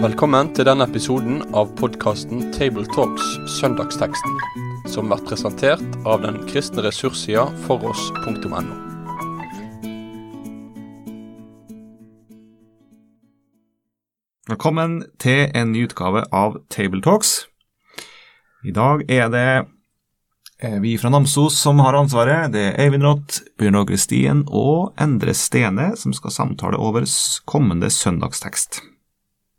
Velkommen til denne episoden av podkasten Tabletalks Søndagsteksten, som blir presentert av den kristne ressurssida foross.no. Velkommen til en ny utgave av Tabletalks. I dag er det vi fra Namsos som har ansvaret. Det er Eivind Rått, Bjørn Åge Stien og Endre Stene som skal samtale over kommende søndagstekst.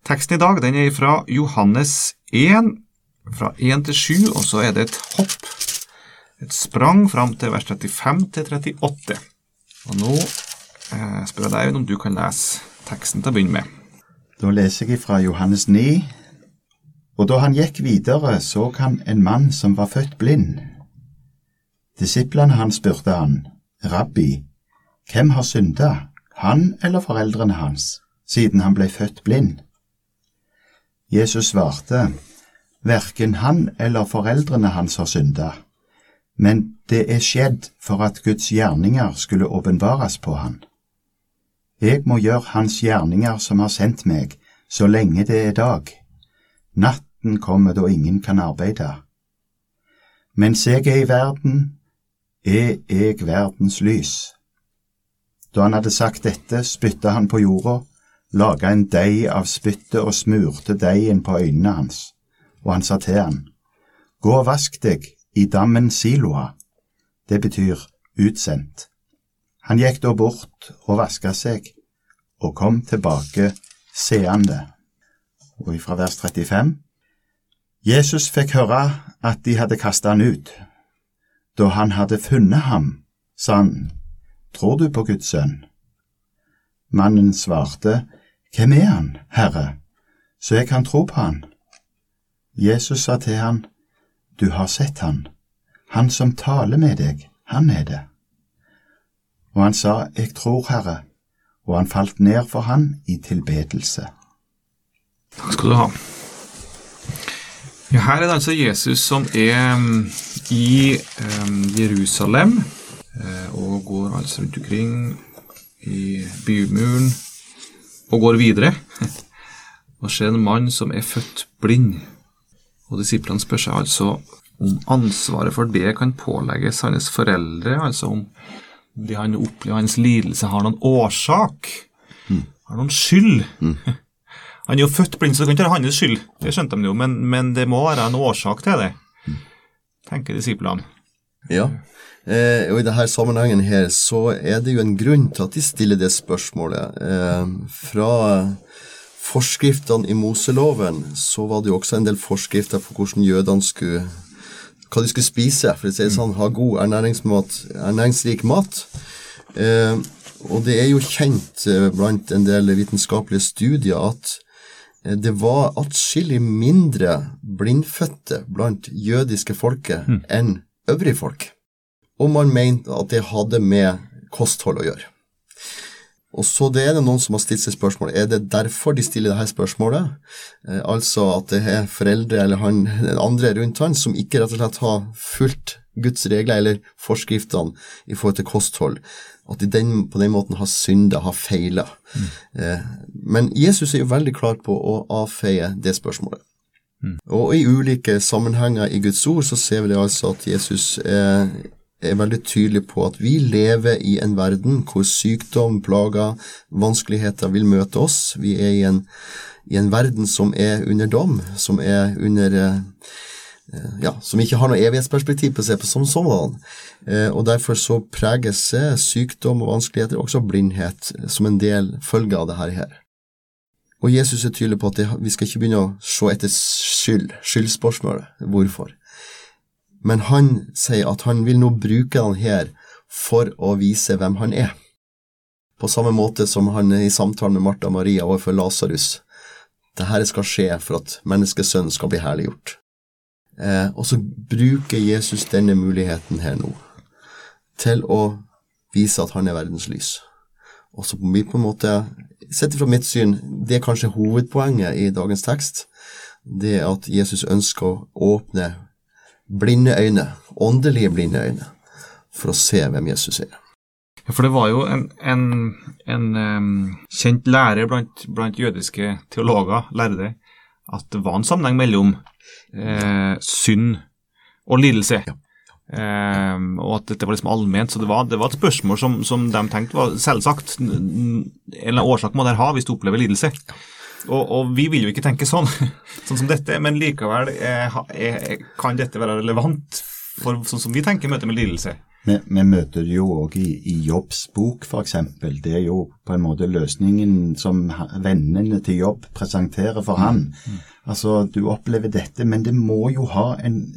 Teksten i dag den er fra Johannes 1, fra 1 til 7, og så er det et hopp, et sprang fram til vers 35 til 38. Og nå eh, spør jeg deg om du kan lese teksten til å begynne med. Da leser jeg fra Johannes 9. Og da han gikk videre, så han en mann som var født blind. Disiplene hans spurte han, Rabbi, hvem har synda, han eller foreldrene hans, siden han ble født blind? Jesus svarte, Verken han eller foreldrene hans har synda, men det er skjedd for at Guds gjerninger skulle åpenbares på han. Jeg må gjøre Hans gjerninger som har sendt meg, så lenge det er dag. Natten kommer da ingen kan arbeide. Mens jeg er i verden, er jeg verdens lys. Da han hadde sagt dette, spytta han på jorda, laga en deig av spyttet og smurte deigen på øynene hans, og han sa til han, Gå og vask deg i dammen Siloa. Det betyr utsendt. Han gikk da bort og vaska seg, og kom tilbake seende. Og ifra vers 35 Jesus fikk høre at de hadde kastet han ut. Da han hadde funnet ham, sa han, Tror du på Guds sønn? Mannen svarte, Hvem er han, Herre, så jeg kan tro på han? Jesus sa til han, Du har sett han, han som taler med deg, han er det. Og han sa, Jeg tror, Herre, og han falt ned for han i tilbedelse. Takk skal du ha. Ja, her er det altså Jesus som er um, i um, Jerusalem uh, og går altså rundt omkring i bymuren og går videre. og ser en mann som er født blind. Og disiplene spør seg altså om ansvaret for det kan pålegges hans foreldre, altså om det han opplever, hans lidelse, har noen årsak, mm. har noen skyld. Mm. Han er jo født blind, så det kan ikke være hans skyld, det skjønte de jo, men, men, det må være en årsak til det, tenker disiplene. Ja, eh, og i denne sammenhengen her så er det jo en grunn til at de stiller det spørsmålet. Eh, fra forskriftene i Moseloven så var det jo også en del forskrifter på hvordan jødene skulle hva de skulle spise, for å si det sånn, ha god ernæringsrik mat. Eh, og det er jo kjent eh, blant en del vitenskapelige studier at det var atskillig mindre blindfødte blant jødiske folket mm. enn øvrige folk. Og man mente at det hadde med kosthold å gjøre. Og så det er det noen som har stilt seg spørsmål er det derfor de stiller dette spørsmålet. Eh, altså at det er foreldre eller han, andre rundt han som ikke rett og slett har fulgt Guds regler eller forskriftene i forhold til kosthold. At de den, på den måten har synda, har feila. Mm. Eh, men Jesus er jo veldig klar på å avfeie det spørsmålet. Mm. Og i ulike sammenhenger i Guds ord så ser vi det altså at Jesus er er veldig tydelig på at vi lever i en verden hvor sykdom, plager, vanskeligheter vil møte oss. Vi er i en, i en verden som er under dom, som er under eh, ja, som ikke har noe evighetsperspektiv på seg på som sådan. Eh, og derfor så preges sykdom og vanskeligheter også blindhet som en del følge av det her. Og Jesus er tydelig på at vi skal ikke begynne å se etter skyld, skyldspørsmålet. Hvorfor? men han sier at han vil nå bruke han her for å vise hvem han er. På samme måte som han er i samtalen med Martha Maria overfor Lasarus. Dette skal skje for at menneskesønnen skal bli herliggjort. Eh, og så bruker Jesus denne muligheten her nå til å vise at han er verdens lys. Og så på en måte, sett fra mitt syn, det er kanskje hovedpoenget i dagens tekst. Det at Jesus ønsker å åpne blinde øyne, åndelige blinde øyne, for å se hvem Jesus er. For det var jo en, en, en um, kjent lærer blant, blant, jødiske teologer, lærde, at det var en sammenheng mellom eh, synd og lidelse. Ja. Eh, og at dette var liksom allment. Så det var, det var et spørsmål som, som, de tenkte var selvsagt. En eller annen årsak må dere ha hvis du opplever lidelse. Og, og, vi vil jo ikke tenke sånn, sånn som dette, men likevel er, er, kan dette være relevant for sånn som vi tenker møte med lidelse. Vi, vi møter det jo òg i, i Jobbs bok, f.eks. Det er jo på en måte løsningen som vennene til Jobb presenterer for han. Mm. Altså, du opplever dette, men det må jo ha en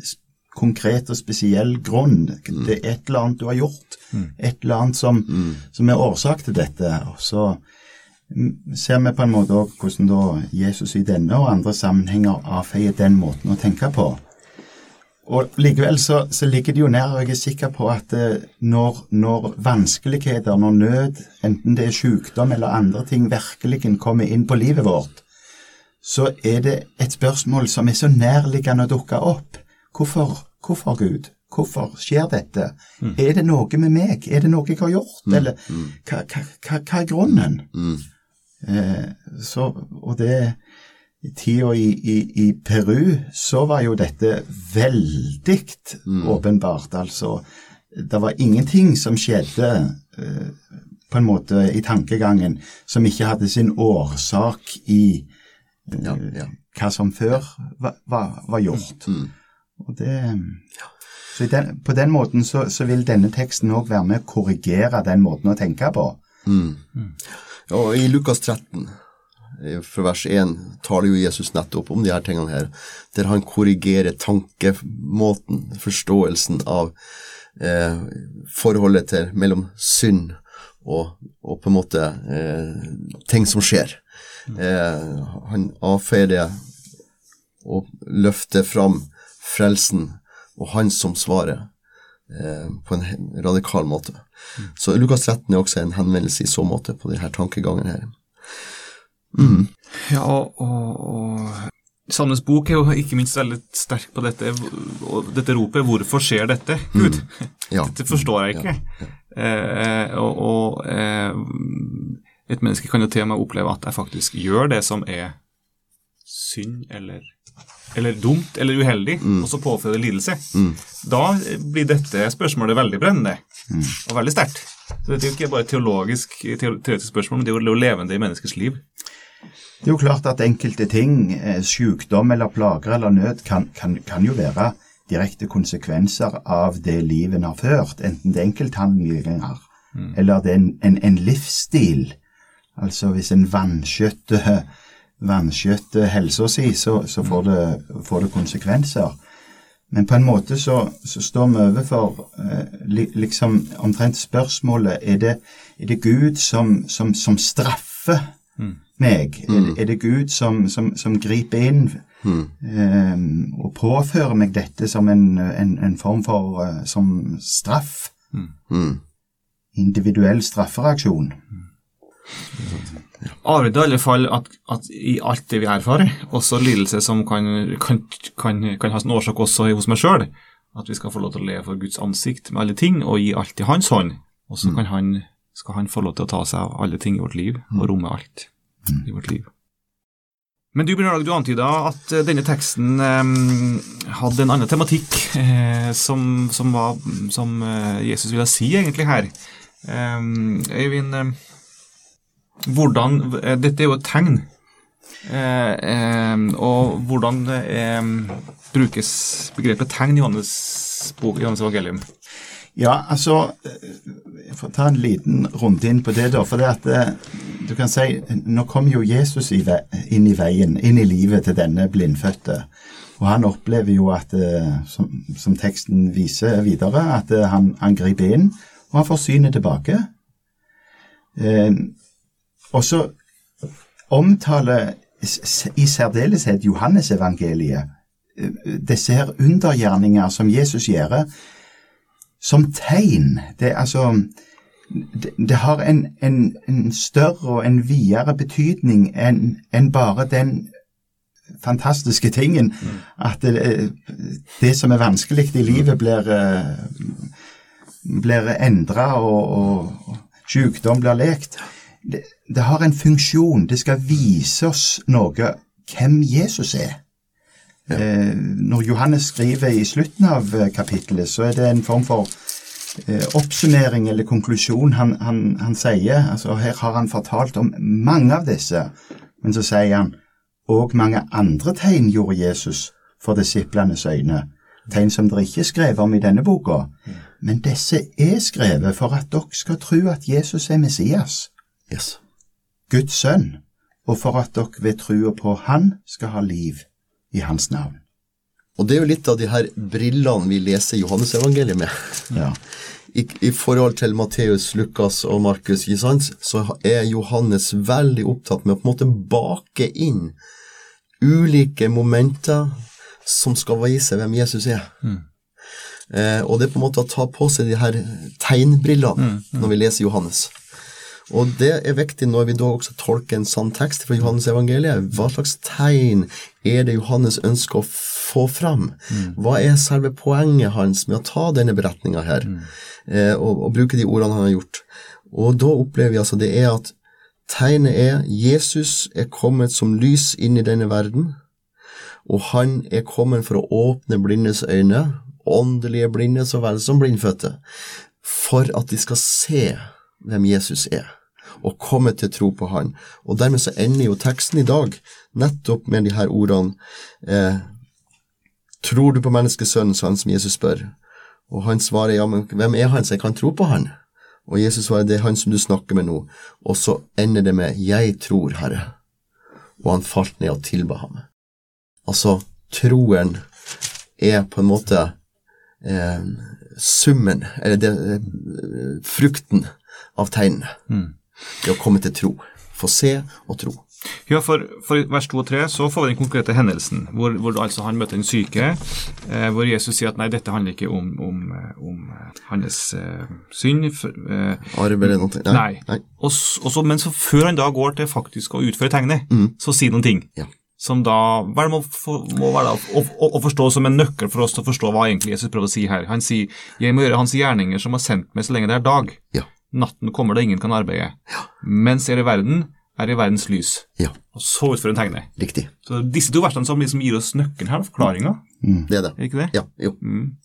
konkret og spesiell grunn. Mm. Det er et eller annet du har gjort. Mm. Et eller annet som, mm. som er årsak til dette. Og så ser vi på en måte òg hvordan da Jesus i denne og andre sammenhenger avfeier den måten å tenke på. Og Likevel så, så, ligger det jo nær, og jeg er sikker på at eh, når, når, vanskeligheter, når nød, enten det er sykdom eller andre ting, virkelig kommer inn på livet vårt, så er det et spørsmål som er så nærliggende å dukke opp. Hvorfor, hvorfor Gud? Hvorfor skjer dette? Mm. Er det noe med meg? Er det noe jeg har gjort? Mm. Eller mm. hva, hva, hva, hva, er grunnen? Mm. Eh, så, og det tida i, i, i, Peru, så var jo dette veldig mm. åpenbart. Altså, det var ingenting som skjedde eh, på en måte i tankegangen som ikke hadde sin årsak i eh, ja, ja. hva som før var, var, var gjort. Mm. Og det... Så den, på den måten så, så, vil denne teksten òg være med å korrigere den måten å tenke på. Mm. mm. Ja, I Lukas 13 fra vers 1 taler jo Jesus nettopp om de her tingene her, der han korrigerer tankemåten, forståelsen av eh, forholdet til mellom synd og, og på en måte eh, ting som skjer. Eh, han avfeier det og løfter fram frelsen og han som svarer eh, på en radikal måte. Så Lukas 13 er også en henvendelse i så måte på denne tankegangen her. Mm. Ja, og, og, og Salmens bok er jo ikke minst veldig sterk på dette, dette ropet 'Hvorfor skjer dette, Gud?' Mm. Ja. Dette forstår jeg ikke. Ja. Eh, og, og eh, et menneske kan jo til og med oppleve at jeg faktisk gjør det som er synd eller, eller dumt eller uheldig, mm. og så påfører lidelse. Mm. Da blir dette spørsmålet veldig brennende mm. og veldig sterkt. Så dette er jo ikke bare teologisk, teoretisk spørsmål, men det er jo levende i menneskets liv. Det er jo klart at enkelte ting, eh, sykdom eller plager eller nød, kan, kan, kan jo være direkte konsekvenser av det livet en har ført, enten det er enkelthandlinger mm. eller det er en, en, en, livsstil. Altså hvis en vanskjøtter vanskjøtte helsa si, så, så får, mm. det, får, det, konsekvenser. Men på en måte så, så står vi overfor eh, liksom omtrent spørsmålet er det, er det Gud som, som, som straffer mm meg? Mm. Er, det Gud som, som, som griper inn mm. um, og påfører meg dette som en, en, en form for uh, som straff? Mm. mm. Individuell straffereaksjon. Avgjør i alle fall at, at, i alt det vi erfarer, også lidelse som kan, kan, kan, kan ha sin årsak også hos meg sjøl, at vi skal få lov til å leve for Guds ansikt med alle ting og gi alt i hans hånd. Og så mm. skal han få lov til å ta seg av alle ting i vårt liv og mm. romme alt i vårt liv. Men du du antyda at eh, denne teksten eh, hadde en annen tematikk eh, som, som, var, som eh, Jesus ville si egentlig her. Eh, Øyvind, eh, hvordan Dette er jo et tegn. og hvordan brukes begrepet tegn i Johannes bok, Johannes evangelium? Ja, altså Jeg får ta en liten runde inn på det, da. For det at eh, du kan si Nå kom jo Jesus inn i veien, inn i livet til denne blindfødte. Og han opplever jo at, eh, som, som teksten viser videre, at eh, han, han, griper inn, og han får synet tilbake. Eh, og så omtaler i særdeleshet Johannes evangeliet disse her undergjerninger som Jesus gjør som tegn. Det, altså, det, det har en, en, en, større og en videre betydning enn en bare den fantastiske tingen mm. at det, det, som er vanskelig i livet, blir, blir endra og, og, sykdom blir lekt. Det, det har en funksjon. Det skal vise oss noe hvem Jesus er. Eh, når Johannes skriver i slutten av eh, kapittelet, så er det en form for eh, oppsummering eller konklusjon han, han, han sier. Altså, her har han fortalt om mange av disse, men så sier han og mange andre tegn gjorde Jesus for disiplenes øyne, tegn som dere ikke skrev om i denne boka. Men disse er skrevet for at dere skal tro at Jesus er Messias, Yes. Guds sønn, og for at dere ved trua på Han skal ha liv i Hans navn. Og det er jo litt av de her brillene vi leser Johannes-evangeliet med. Ja. I, I forhold til Matteus, Lukas og Markus, så er Johannes veldig opptatt med å på en måte bake inn ulike momenter som skal vise hvem Jesus er. Eh, og det er på en måte å ta på seg de her tegnbrillene når vi leser Johannes. Og det er viktig når vi da også tolker en sann tekst fra Johannes evangeliet. Hva slags tegn er det Johannes ønsker å få fram? Hva er selve poenget hans med å ta denne beretninga her, eh, og, og bruke de ordene han har gjort? Og da opplever vi altså det er at tegnet er Jesus er kommet som lys inn i denne verden, og han er kommet for å åpne blindes øyne, åndelige blinde så vel som blindfødte, for at de skal se hvem Jesus er, og komme til tro på han. Og dermed så ender jo teksten i dag nettopp med de her ordene eh, Tror du på menneskesønnen, sa han som Jesus spør. Og han svarer ja, men hvem er han så jeg kan tro på han? Og Jesus svarer det er han som du snakker med nå. Og så ender det med jeg tror, Herre. Og han falt ned og tilba ham. Altså, troen er på en måte eh, summen, eller det, eh, frukten av tegnene. Det å komme til tro. Få se og tro. Ja, for, for i vers 2 og 3 så får vi den konkrete hendelsen, hvor, hvor altså han møter en syke, eh, hvor Jesus sier at nei, dette handler ikke om, om, eh, om eh, hans eh, synd. Eh, Arv eller noe? nei. nei. Og, og så, men så før han da går til faktisk å utføre tegnet, så sier noen ting. Ja. Som da hva må, for, må være da, å, å, å forstå som en nøkkel for oss til å forstå hva egentlig Jesus prøver å si her. Han sier 'Jeg må gjøre hans gjerninger som har sendt meg så lenge det er dag'. Ja. Natten kommer da ingen kan arbeide. Mens jeg er i verden, er i verdens lys. Ja, Og så utfører en tegne. riktig. Så disse to versene som liksom gir oss nøkkelen her, forklaringa, Det er det. er ikke det? Ja, jo. Mm.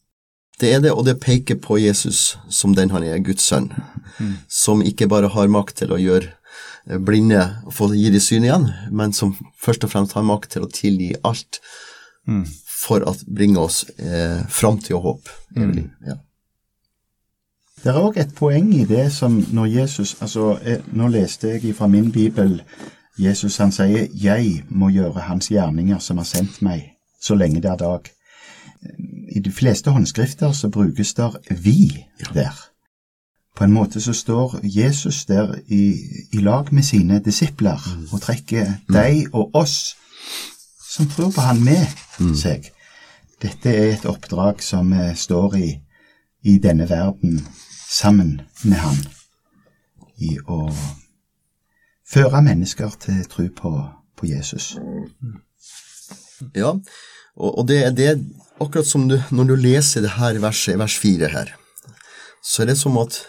Det er det, og det peker på Jesus som den han er, Guds sønn, som ikke bare har makt til å gjøre eh, blinde og få gi de syn igjen, men som først og fremst har makt til å tilgi alt for å bringe oss eh, framtid og håp. Mm. Ja. Det er òg et poeng i det som når Jesus altså, eh, Nå leste jeg fra min bibel Jesus han sier 'Jeg må gjøre hans gjerninger som har sendt meg, så lenge det er dag'. I de fleste håndskrifter så brukes der 'vi' der. På en måte så står Jesus der i, i lag med sine disipler og trekker deg og oss som tror på han med seg. Dette er et oppdrag som eh, står i, i denne verden sammen med han. I å føre mennesker til tro på, på Jesus. Ja, og, og det, det er akkurat som du, når du leser det her verset, vers 4 her, så er det som at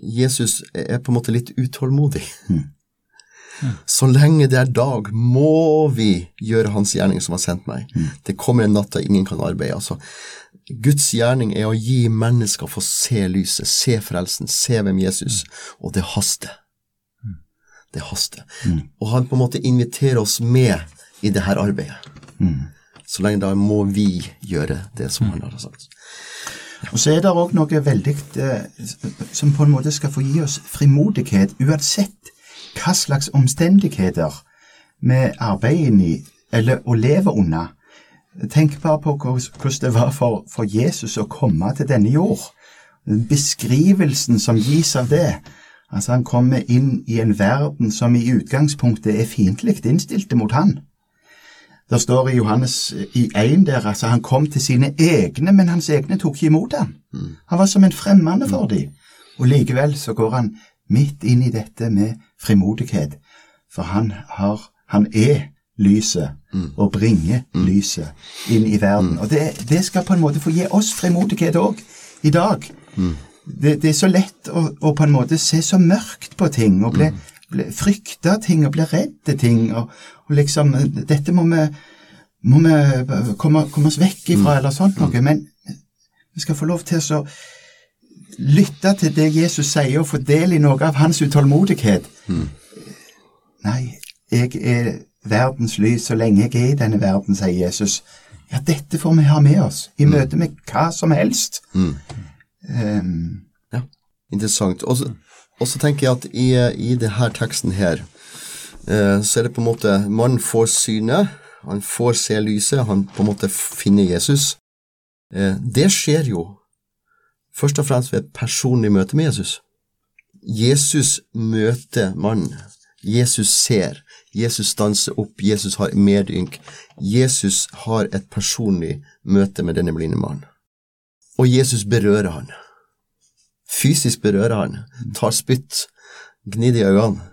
Jesus er på en måte litt utålmodig. Så lenge det er dag, må vi gjøre hans gjerning som har sendt meg. Det kommer en natt da ingen kan arbeide. Altså, Guds gjerning er å gi mennesker få se lyset, se frelsen, se hvem Jesus, og det haster. Det haster. Og han på en måte inviterer oss med i det her arbeidet. Så lenge da må vi gjøre det som han har sagt. Og så er det òg noe veldig eh, som på en måte skal få gi oss frimodighet, uansett hva slags omstendigheter vi arbeider inn i, eller å leve under. Tenk bare på hvordan det var for, for Jesus å komme til denne jord. Beskrivelsen som gis av det. Altså Han kommer inn i en verden som i utgangspunktet er fiendtlig innstilte mot han. Det står i Johannes i 1 der altså han kom til sine egne, men hans egne tok ikke imot ham. Han var som en fremmede for dem. Og likevel så går han midt inn i dette med frimodighet, for han har Han er lyset og bringer lyset inn i verden. Og det, det skal på en måte få gi oss frimodighet òg i dag. det, det er så lett å, å på en måte se så mørkt på ting, og bli, bli frykte ting, og bli redd ting, og, og liksom Dette må vi, må vi komme, komme oss vekk ifra, eller sånt noe. Men vi skal få lov til å lytte til det Jesus sier, og få del i noe av hans utålmodighet. Nei, jeg er verdens lys så lenge jeg er i denne verden, sier Jesus. Ja, dette får vi ha med oss i møte med hva som helst. Um, Ja, interessant. Og så, tenker jeg at i, i denne teksten her, eh, så er det på en måte Man får synet, han får se lyset, han på en måte finner Jesus. Eh, det skjer jo først og fremst ved et personlig møte med Jesus. Jesus møter mannen. Jesus ser. Jesus stanser opp. Jesus har medynk. Jesus har et personlig møte med denne blinde mannen. Og Jesus berører han. Fysisk berører han. Tar spytt. Gnir i øynene.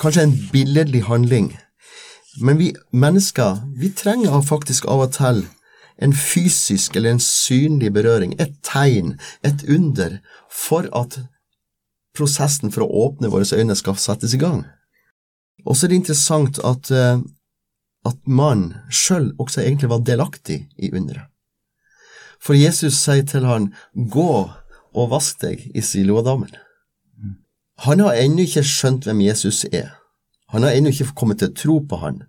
Kanskje en billedlig handling. Men vi mennesker, vi trenger faktisk av og til en fysisk eller en synlig berøring, et tegn, et under, for at prosessen for å åpne våre øyne skal settes i gang. Og så er det interessant at, eh, at mannen sjøl også egentlig var delaktig i underet. For Jesus sier til han, gå og vask deg i Siloadammen. Han har ennå ikke skjønt hvem Jesus er. Han har ennå ikke kommet til å tro på han.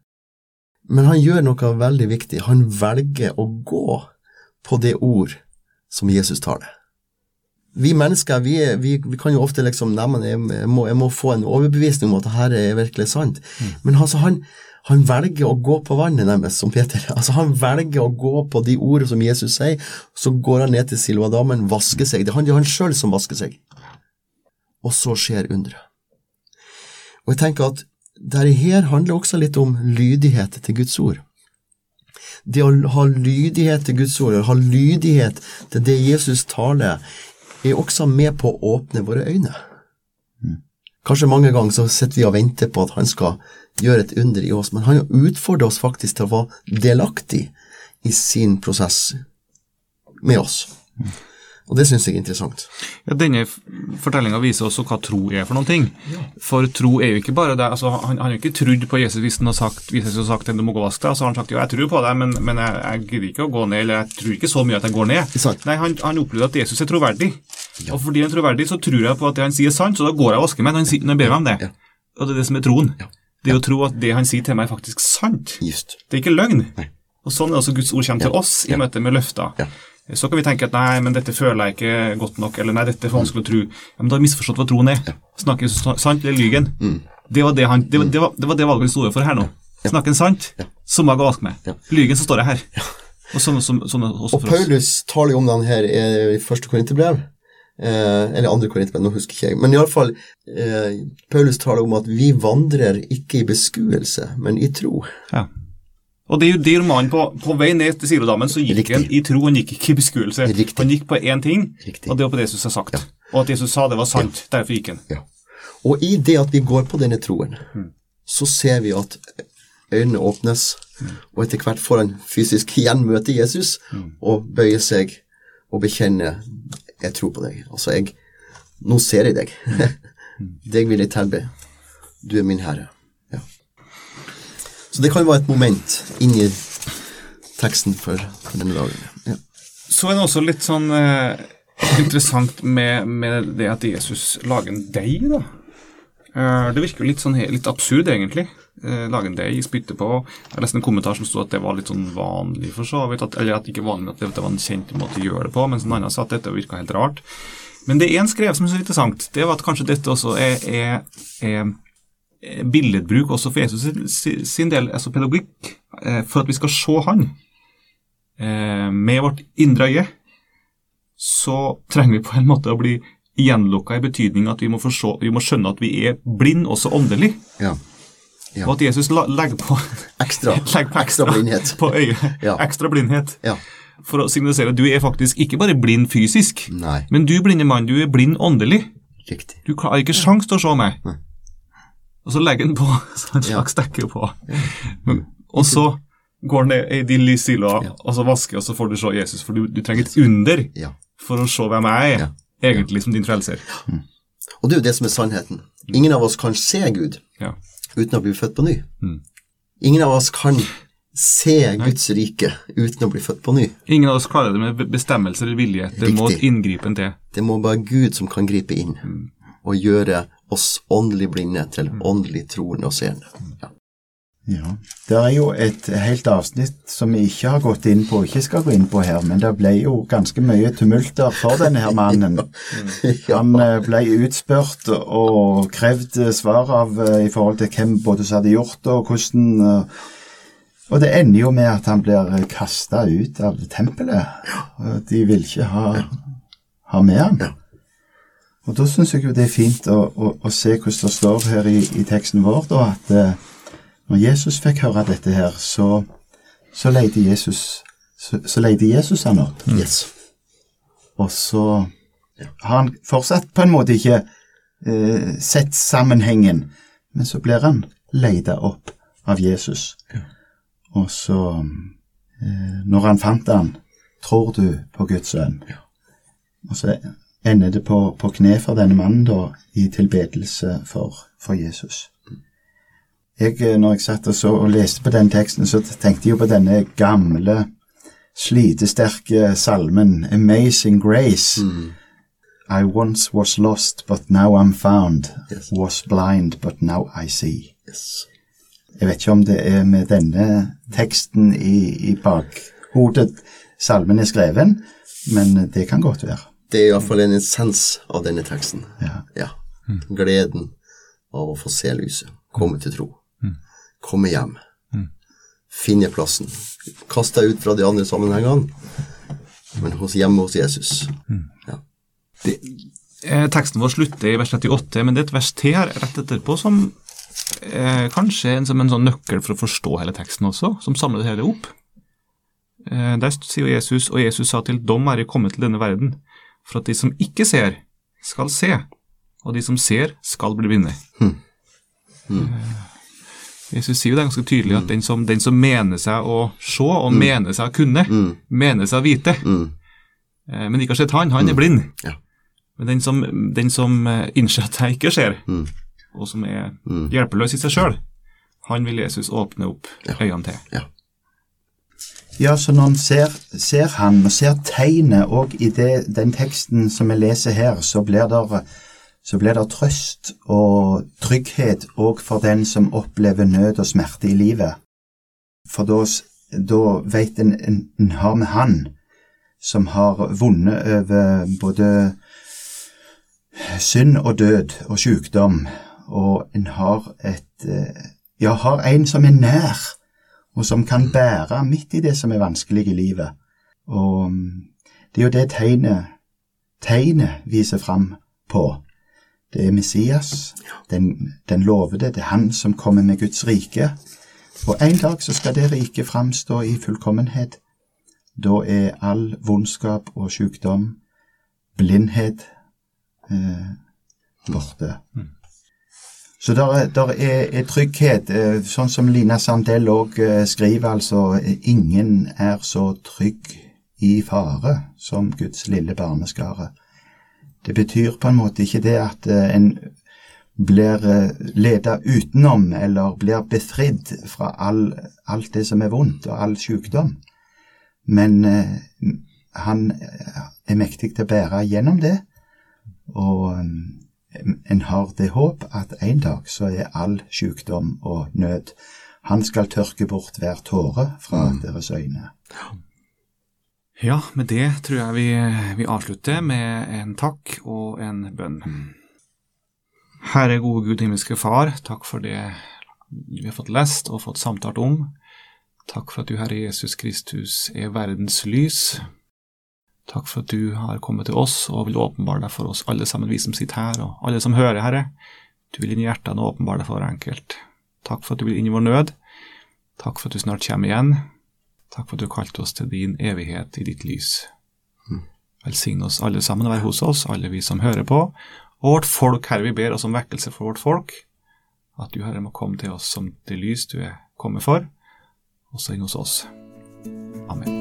Men han gjør noe veldig viktig. Han velger å gå på det ord som Jesus taler. Vi mennesker vi, vi, vi kan jo ofte liksom Nei, men jeg, må, jeg må få en overbevisning om at dette er virkelig sant. Men altså, han, han velger å gå på vannet, nærmest, som Peter. Altså, han velger å gå på de ordene som Jesus sier. Så går han ned til Siloadamen, vasker seg. Det er han, det er han sjøl som vasker seg. Og så skjer underet. Og jeg tenker at dette her handler også litt om lydighet til Guds ord. Det å ha lydighet til Guds ord, å ha lydighet til det Jesus taler, er også med på å åpne våre øyne. Kanskje mange ganger så sitter vi og venter på at han skal gjøre et under i oss, men han utfordrer oss faktisk til å være delaktig i sin prosess med oss. Og det syns jeg er interessant. Ja, Denne fortellinga viser også hva tro er for noen ting. For tro er jo ikke bare det altså, Han han har jo ikke trodd på Jesus hvis han har sagt, hvis Jesus har sagt at du må gå og vaske deg. Så har han sagt jo, jeg tror på deg, men, men jeg, jeg gidder ikke å gå ned, eller jeg tror ikke så mye at jeg går ned. Sant? Nei, Han, han opplevde at Jesus er troverdig. Og fordi han er troverdig, så tror jeg på at det han sier er sant, så da går jeg og vasker meg når han, sier- når han ber meg om det. Ja. Og det er det som er troen. Ja. Det er å tro at det han sier til meg, er faktisk sant. Just. Det er ikke løgn. Nei. Og sånn er også Guds ord kommer til oss i Ja. møte med løfter. Ja. Så kan vi tenke at nei, men dette føler jeg ikke godt nok, eller nei, dette er vanskelig å tro. Ja, men da har vi misforstått hva troen er. Snakker sant eller lygen? Mm. Det, var det, han, det, var, det, var, det var det valget han sto for her nå. Snakker han sant, Ja. så må jeg gå og vaske meg. Ja. Lygen, så står jeg her. Og sånn, sånn, sånn Og. Paulus taler jo om den her i første korinterbrev. Eh, eller andre korinterbrev, nå husker ikke jeg. Men iallfall, eh, Paulus taler om at vi vandrer ikke i beskuelse, men i tro. Ja. Og det er jo der mannen på, på vei ned til Silodammen, så gikk Riktig. han i tro, han gikk ikke i beskuelse. Riktig. Han gikk på én ting, Riktig. og det var på det Jesus har sagt. Og at Jesus sa det var sant, derfor gikk han. Ja. Og i det at vi går på denne troen, Mm. så ser vi at øynene åpnes, og etter hvert får han fysisk igjen møte Jesus Mm. og bøye seg og bekjenne 'Jeg tror på deg'. Altså, jeg Nå ser jeg deg. Mm. deg vil jeg tilbe. Du er min herre. Så det kan være et moment inni teksten for, for denne dagen. Ja. Så er det også litt sånn eh, interessant med, med det at Jesus lager en deig, da. Eh, det virker jo litt, sånn, litt absurd, egentlig. Eh, lage en deig, spytte på. Jeg leste en kommentar som stod at det var litt sånn vanlig, for så vidt. At, eller at ikke vanlig, at det, var en kjent måte å gjøre det på. Mens en annen sa at dette virka helt rart. Men det en skrev som er så interessant. Det var at kanskje dette også er, er er billedbruk også for Jesus sin- del, altså pedagogikk, eh, for at vi skal se Han eh, med vårt indre øye, så trenger vi på en måte å bli gjenlukka i betydning at vi må, forstå, vi må skjønne at vi er blind også åndelig, ja. Ja. og at Jesus legger på, Ekstra, legger på ekstra blindhet. på øyet, Ja. ekstra blindhet, Ja. for å signalisere at du er faktisk ikke bare blind fysisk, Nei, men du blinde mann, du er blind åndelig. riktig. Du har ikke sjans til å se meg. Nei. Og så legger han på så Ja. slags dekke på. Og så går han ned i din lysilo Ja. og så vasker, og så får du se Jesus, for du, du trenger et under for å se hvem jeg er. Egentlig som din frelser. Og det er jo det som er sannheten. Ingen av oss kan se Gud uten å bli født på ny. Mm. Ingen av oss kan se Guds rike uten å bli født på ny. Ingen av oss klarer det med bestemmelser eller vilje. Det må Riktig. inngripen til. Det må bare Gud som kan gripe inn og gjøre oss åndelig blinde til åndelig troende og seende. Ja. Ja. Det er jo et helt avsnitt som vi ikke har gått inn på, ikke skal gå inn på her, men det ble jo ganske mye tumulter for denne her mannen. Han eh, ble utspurt og krevd svar av eh, i forhold til hvem både som hadde gjort det, og hvordan eh, Og det ender jo med at han blir kasta ut av tempelet. Og De vil ikke ha, ha med han. Og da syns jeg jo det er fint å, å, å se hvordan det står her i, i teksten vår, da, at eh, når Jesus fikk høre dette her, så, så leide Jesus så, så leide Jesus han opp. Yes. Og så har han fortsatt på en måte ikke eh, sett sammenhengen, men så blir han leida opp av Jesus. Og så, eh, når han fant han, tror du på Guds sønn? Og så ender det på, på kne for denne mannen da, i tilbedelse for, for Jesus. Jeg, eh, når jeg satt og, så, og leste på den teksten, så tenkte jeg jo på denne gamle, slitesterke salmen 'Amazing Grace'. I once was lost, but now I'm found. Yes. Was blind, but now I see. yes. Jeg vet ikke om det er med denne teksten i, i bakhodet salmen er skreven, men det kan godt være. Det er iallfall en essens av denne teksten. Ja. Ja. Gleden av å få se lyset, komme til tro, komme hjem, finne plassen. Kast deg ut fra de andre sammenhengene, men hos, hjemme hos Jesus. Ja. Det, eh, teksten vår slutter i vers 38, men det er et vers til her rett etterpå som eh, kanskje er en, som en sånn nøkkel for å forstå hele teksten også, som samler det hele opp. Eh, der sier Jesus, og Jesus sa til dom er jeg kommet til denne verden, for at de som ikke ser, skal se, og de som ser, skal bli blinde. Eh, Jesus sier jo det er ganske tydelig at den som, den som mener seg å se, og mener seg å kunne, mener seg å vite, eh, men ikke har sett han, han er blind. Ja. Men den som, den som eh, innser at jeg ikke ser, og som er hjelpeløs i seg sjøl, han vil Jesus åpne opp øynene til. Ja. Ja, så når en ser, ser han og ser tegnet òg i det, den teksten som vi leser her, så blir det så blir det trøst og trygghet òg for den som opplever nød og smerte i livet. For da, da en en en har med Han som har vunnet over både synd og død og sykdom, og en har et eh, Ja, har en som er nær, og som kan bære midt i det som er vanskelig i livet. Og mm, det er jo det tegnet, tegnet viser fram på. Det er Messias, den, den lovede, det er han som kommer med Guds rike. Og en dag så skal det riket framstå i fullkommenhet. Da er all vondskap og sykdom, blindhet, eh, borte. Så der, er- der er, er trygghet, eh, sånn som Lina Sandell òg skriver, altså eh, ingen er så trygg i fare som Guds lille barneskare. Det betyr på en måte ikke det at eh, en blir eh, leda utenom eller blir befridd fra all, alt det som er vondt og all sykdom. Men eh, han er mektig til å bære gjennom det, og eh, en har det håp at en dag så er all sykdom og nød Han skal tørke bort hver tåre fra deres øyne. Ja, med det tror jeg vi, vi avslutter med en takk og en bønn. Herre gode Gud, himmelske Far, takk for det vi har fått lest og fått samtalt om. Takk for at du, Herre Jesus Kristus, er verdens lys. Takk for at du har kommet til oss og vil åpenbare deg for oss alle sammen, vi som sitter her, og alle som hører, Herre. Du vil inn i hjertene og åpenbare deg for hver enkelt. Takk for at du vil inn i vår nød. Takk for at du snart kommer igjen. Takk for at du kalte oss til din evighet i ditt lys. Velsigne oss alle sammen og være hos oss, alle vi som hører på, og vårt folk, Herre, vi ber oss om vekkelse for vårt folk, at du, Herre, må komme til oss som det lys du er kommet for, også inn hos oss. Amen.